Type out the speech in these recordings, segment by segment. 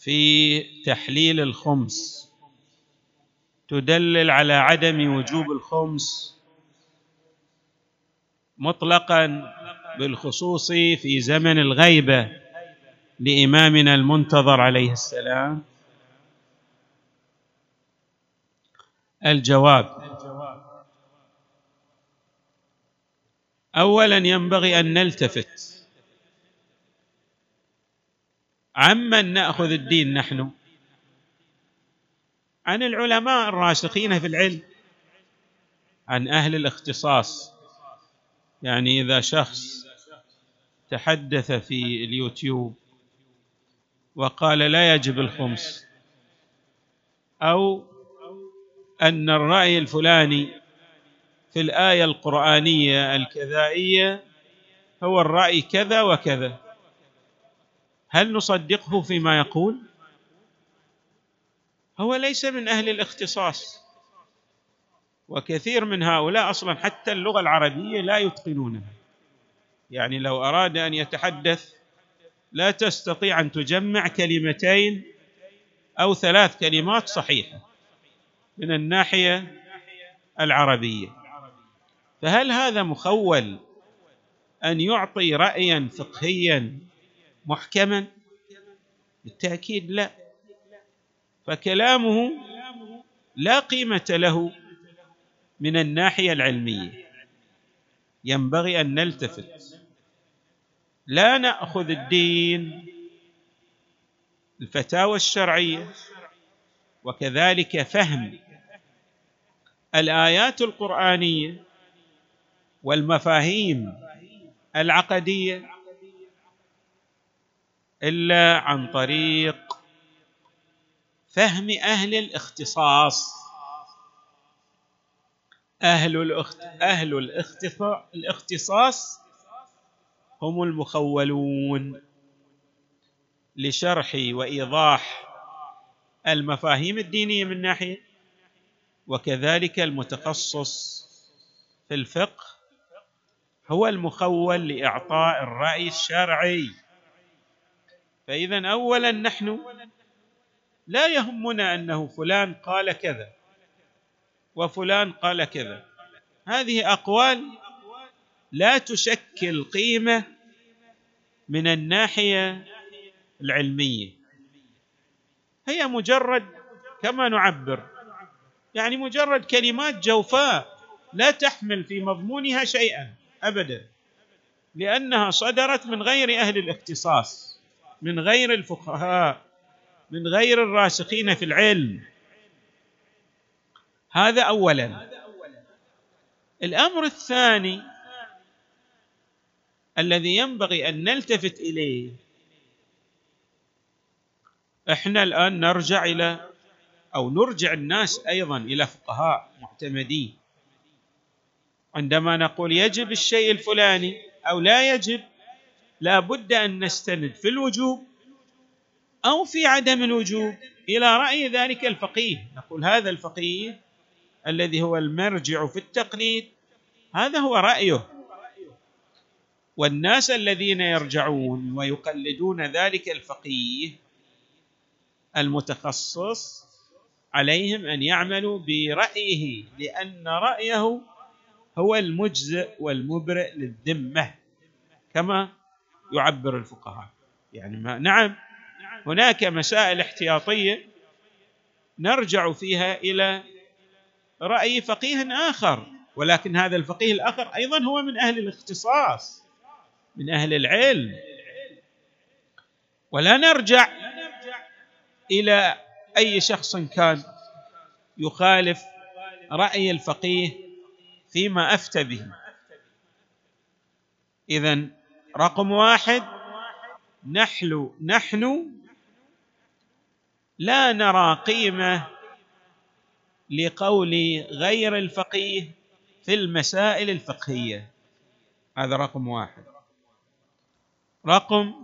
في تحليل الخمس. تدلل على عدم وجوب الخمس مطلقا بالخصوص في زمن الغيبة لإمامنا المنتظر عليه السلام. الجواب. اولا ينبغي أن نلتفت عمن نأخذ الدين نحن. عن العلماء الراسخين في العلم. عن أهل الاختصاص. يعني إذا شخص تحدث في اليوتيوب وقال لا يجب الخمس أو أن الرأي الفلاني في الآية القرآنية الكذائية هو الرأي كذا وكذا. هل نصدقه فيما يقول؟ هو ليس من أهل الاختصاص وكثير من هؤلاء أصلا حتى اللغة العربية لا يتقنونها. يعني لو أراد أن يتحدث لا تستطيع أن تجمع كلمتين أو ثلاث كلمات صحيحة من الناحية العربية. فهل هذا مخول أن يعطي رايا فقهيا محكما؟ بالتأكيد لا. فكلامه لا قيمة له من الناحية العلمية. ينبغي أن نلتفت. لا نأخذ الدين الفتاوى الشرعية وكذلك فهم الآيات القرآنية والمفاهيم العقدية إلا عن طريق فهم أهل الاختصاص. أهل الاخت... أهل الاختصاص هم المخولون لشرح وإيضاح المفاهيم الدينية من ناحية وكذلك المتخصص في الفقه هو المخول لإعطاء الرأي الشرعي. فإذا اولا نحن لا يهمنا أنه فلان قال كذا وفلان قال كذا. هذه أقوال لا تشكل قيمة من الناحية العلمية. هي مجرد كما نعبر يعني مجرد كلمات جوفاء لا تحمل في مضمونها شيئا ابدا لأنها صدرت من غير أهل الاختصاص. من غير الفقهاء من غير الراسخين في العلم. هذا اولا. الأمر الثاني الذي ينبغي أن نلتفت إليه إحنا الآن نرجع إلى أو نرجع الناس أيضا إلى فقهاء معتمدين. عندما نقول يجب الشيء الفلاني أو لا يجب لا بد أن نستند في الوجوب أو في عدم الوجوب إلى رأي ذلك الفقيه. نقول هذا الفقيه الذي هو المرجع في التقليد هذا هو رأيه. والناس الذين يرجعون ويقلدون ذلك الفقيه المتخصص عليهم أن يعملوا برأيه لأن رأيه هو المجزئ والمبرئ للذمة. كما يعبر الفقهاء. يعني ما نعم هناك مسائل احتياطية نرجع فيها إلى رأي فقيه آخر ولكن هذا الفقيه الآخر أيضا هو من أهل الاختصاص من أهل العلم. ولا نرجع إلى أي شخص كان يخالف رأي الفقيه فيما أفتى به. اذا رقم واحد نحن نحن لا نرى قيمة لقول غير الفقيه في المسائل الفقهية. هذا رقم واحد. رقم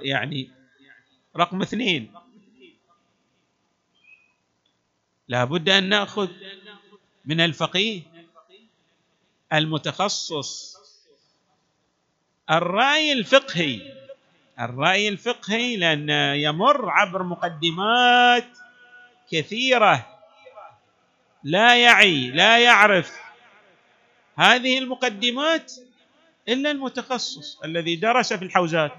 يعني رقم اثنين. لا بد أن نأخذ من الفقيه المتخصص الرأي الفقهي الرأي الفقهي لأن يمر عبر مقدمات كثيرة. لا يعي لا يعرف هذه المقدمات إلا المتخصص الذي درس في الحوزات.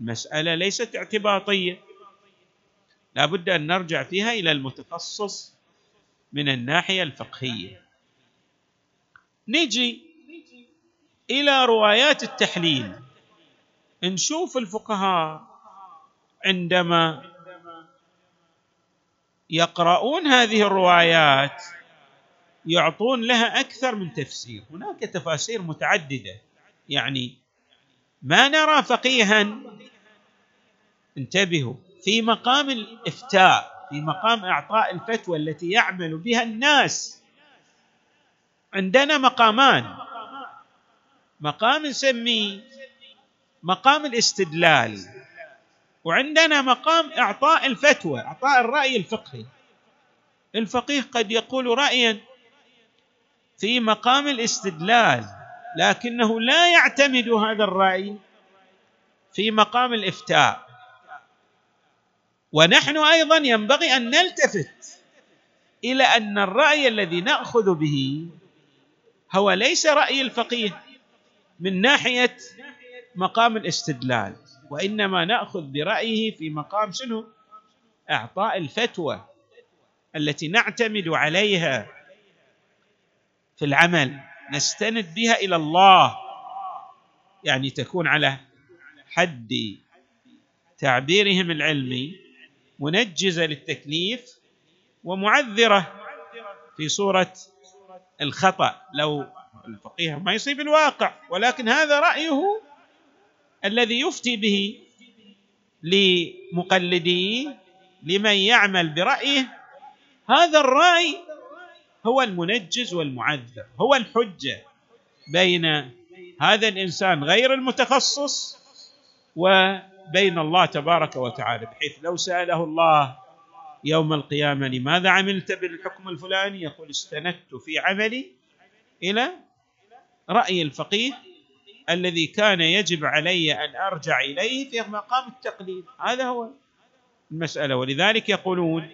المسألة ليست اعتباطية. لا بد أن نرجع فيها إلى المتخصص من الناحية الفقهية. نجي إلى روايات التحليل. نشوف الفقهاء عندما يقرؤون هذه الروايات يعطون لها أكثر من تفسير. هناك تفاسير متعددة. يعني ما نرى فقيها. انتبهوا في مقام الإفتاء في مقام إعطاء الفتوى التي يعمل بها الناس عندنا مقامان. مقام نسميه مقام الاستدلال. وعندنا مقام إعطاء الفتوى إعطاء الرأي الفقهي. الفقيه قد يقول رايا في مقام الاستدلال لكنه لا يعتمد هذا الرأي في مقام الإفتاء. ونحن أيضا ينبغي أن نلتفت إلى أن الرأي الذي نأخذ به هو ليس رأي الفقيه. من ناحية مقام الاستدلال وإنما نأخذ برأيه في مقام شنو؟ إعطاء الفتوى التي نعتمد عليها في العمل نستند بها إلى الله يعني تكون على حد تعبيرهم العلمي منجزة للتكليف ومعذرة في صورة الخطأ. لو الفقيه ما يصيب الواقع. ولكن هذا رأيه الذي يفتي به لمقلديه لمن يعمل برأيه. هذا الرأي هو المنجز والمعذر هو الحجة بين هذا الإنسان غير المتخصص وبين الله تبارك وتعالى. بحيث لو سأله الله يوم القيامة لماذا عملت بالحكم الفلاني؟ يقول استندت في عملي إلى رأي الفقيه الذي كان يجب علي أن أرجع إليه في مقام التقليد هذا هو المسألة. ولذلك يقولون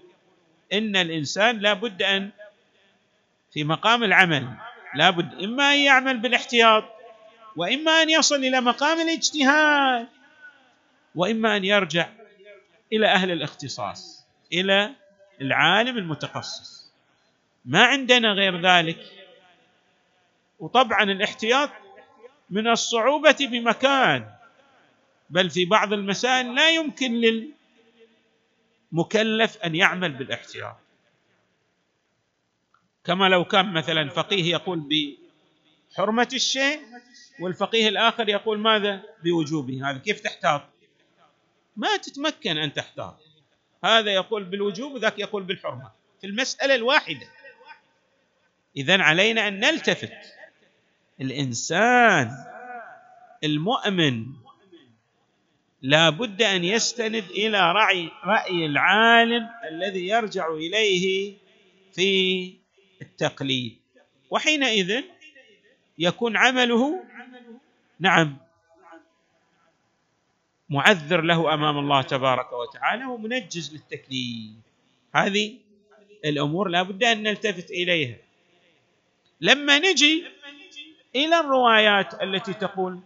إن الإنسان لا بد أن في مقام العمل لا بد إما أن يعمل بالاحتياط وإما أن يصل إلى مقام الاجتهاد وإما أن يرجع إلى أهل الاختصاص إلى العالم المتخصص. ما عندنا غير ذلك. وطبعا الاحتياط من الصعوبة بمكان بل في بعض المسائل لا يمكن للمكلف أن يعمل بالاحتياط. كما لو كان مثلا فقيه يقول بحرمة الشيء والفقيه الآخر يقول ماذا؟ بوجوبه. هذا كيف تحتاط؟ ما تتمكن أن تحتاط. هذا يقول بالوجوب وذاك يقول بالحرمة. في المسألة الواحدة اذا علينا أن نلتفت الإنسان المؤمن لا بد أن يستند إلى رأي رأي العالم الذي يرجع إليه في التقليد. وحينئذ يكون عمله نعم معذر له أمام الله تبارك وتعالى ومنجز للتكليف. هذه الأمور لا بد أن نلتفت إليها. لما نجي إلى الروايات التي تقول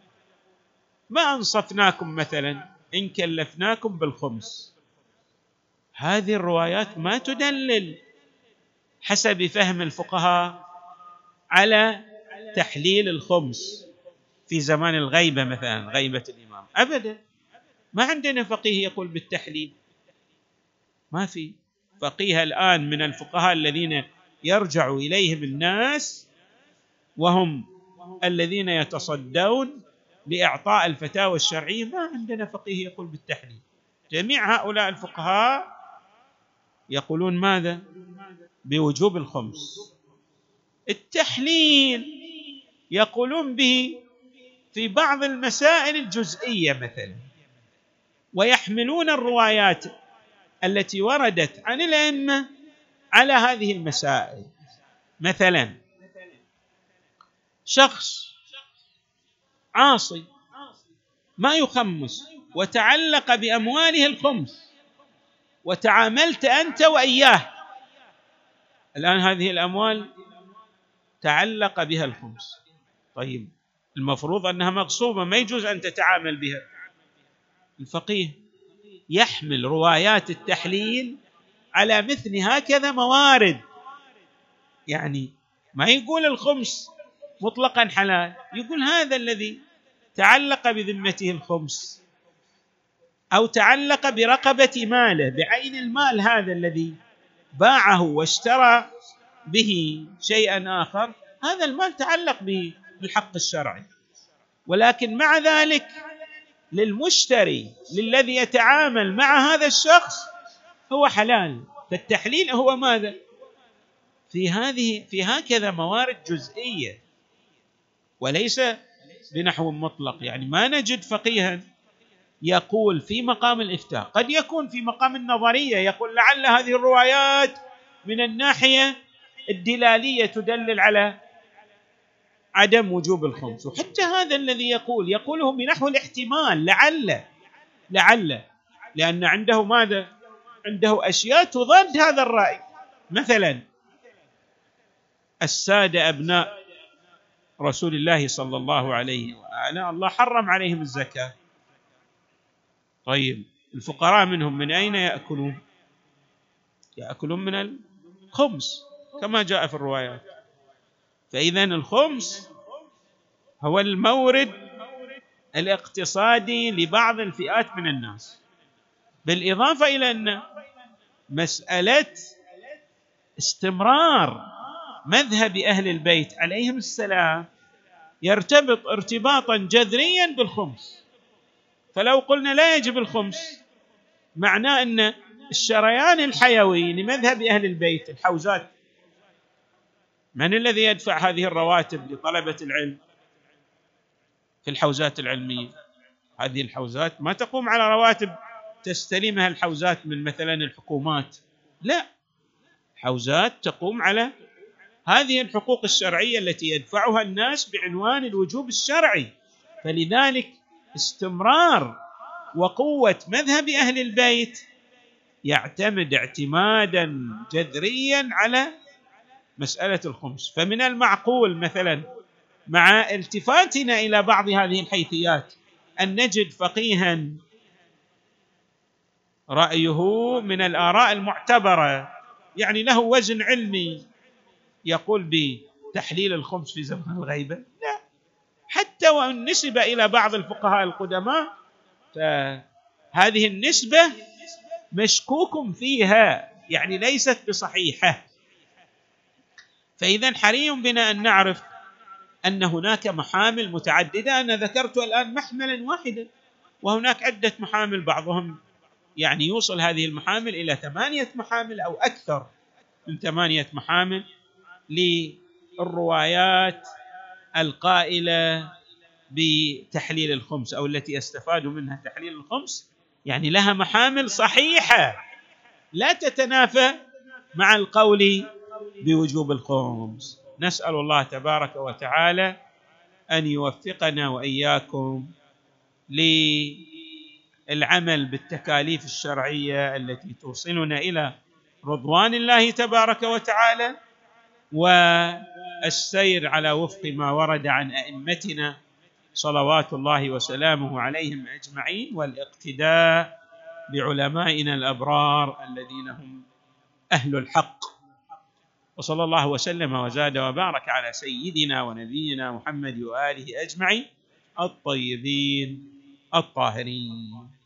ما أنصفناكم مثلا إن كلفناكم بالخمس. هذه الروايات ما تدلل حسب فهم الفقهاء على تحليل الخمس في زمان الغيبة مثلا غيبة الإمام. ابدا. ما عندنا فقيه يقول بالتحليل. ما في. فقيه الآن من الفقهاء الذين يرجع إليهم الناس وهم الذين يتصدون لاعطاء الفتاوى الشرعية ما عندنا فقيه يقول بالتحليل جميع هؤلاء الفقهاء يقولون ماذا؟ بوجوب الخمس. التحليل يقولون به في بعض المسائل الجزئية مثلا ويحملون الروايات التي وردت عن الأئمة على هذه المسائل. مثلا شخص عاصي ما يخمس وتعلق بأمواله الخمس وتعاملت أنت وإياه. الآن هذه الأموال تعلق بها الخمس. طيب المفروض أنها مغصوبة ما يجوز أن تتعامل بها. الفقيه يحمل روايات التحليل على مثل هكذا موارد. يعني ما يقول الخمس مطلقا حلال. يقول هذا الذي تعلق بذمته الخمس أو تعلق برقبة ماله بعين المال هذا الذي باعه واشترى به شيئا آخر هذا المال تعلق بالحق الشرعي. ولكن مع ذلك للمشتري للذي يتعامل مع هذا الشخص هو حلال. فالتحليل هو ماذا؟ في هذه في هكذا موارد جزئية. وليس بنحو مطلق. يعني ما نجد فقيها يقول في مقام الإفتاء. قد يكون في مقام النظرية يقول لعل هذه الروايات من الناحية الدلالية تدلل على عدم وجوب الخمس. وحتى هذا الذي يقول يقوله بنحو الاحتمال لعل لعل. لأن عنده ماذا؟ عنده أشياء تضاد هذا الرأي. مثلا السادة أبناء رسول الله صلى الله عليه وآله الله حرم عليهم الزكاة. طيب الفقراء منهم من أين يأكلون؟ يأكلون من الخمس كما جاء في الروايات فإذا الخمس هو المورد الاقتصادي لبعض الفئات من الناس. بالإضافة إلى أن مسألة استمرار مذهب أهل البيت عليهم السلام يرتبط ارتباطا جذريا بالخمس. فلو قلنا لا يجب الخمس معناه أن الشريان الحيوي لمذهب أهل البيت الحوزات من الذي يدفع هذه الرواتب لطلبة العلم؟ في الحوزات العلمية. هذه الحوزات ما تقوم على رواتب تستلمها الحوزات من مثلا الحكومات. لا. حوزات تقوم على هذه الحقوق الشرعية التي يدفعها الناس بعنوان الوجوب الشرعي. فلذلك استمرار وقوة مذهب أهل البيت يعتمد اعتمادا جذريا على مسألة الخمس. فمن المعقول مثلا مع التفاتنا إلى بعض هذه الحيثيات أن نجد فقيها رأيه من الآراء المعتبرة يعني له وزن علمي يقول بتحليل الخمس في زمن الغيبة؟ لا. حتى وإن نسب إلى بعض الفقهاء القدماء فهذه النسبة مشكوك فيها يعني ليست بصحيحة. فإذا حري بنا أن نعرف أن هناك محامل متعددة. أنا ذكرت الآن محملا واحدا وهناك عدة محامل بعضهم يعني يوصل هذه المحامل إلى ثمانية محامل أو أكثر من ثمانية محامل. للروايات القائلة بتحليل الخمس أو التي يستفاد منها تحليل الخمس. يعني لها محامل صحيحة لا تتنافى مع القول بوجوب الخمس. نسأل الله تبارك وتعالى أن يوفقنا وإياكم للعمل بالتكاليف الشرعية التي توصلنا إلى رضوان الله تبارك وتعالى. والسير على وفق ما ورد عن أئمتنا صلوات الله وسلامه عليهم أجمعين والاقتداء بعلمائنا الأبرار الذين هم أهل الحق. وصلى الله وسلم وزاد وبارك على سيدنا ونبينا محمد وآله أجمعين الطيبين الطاهرين.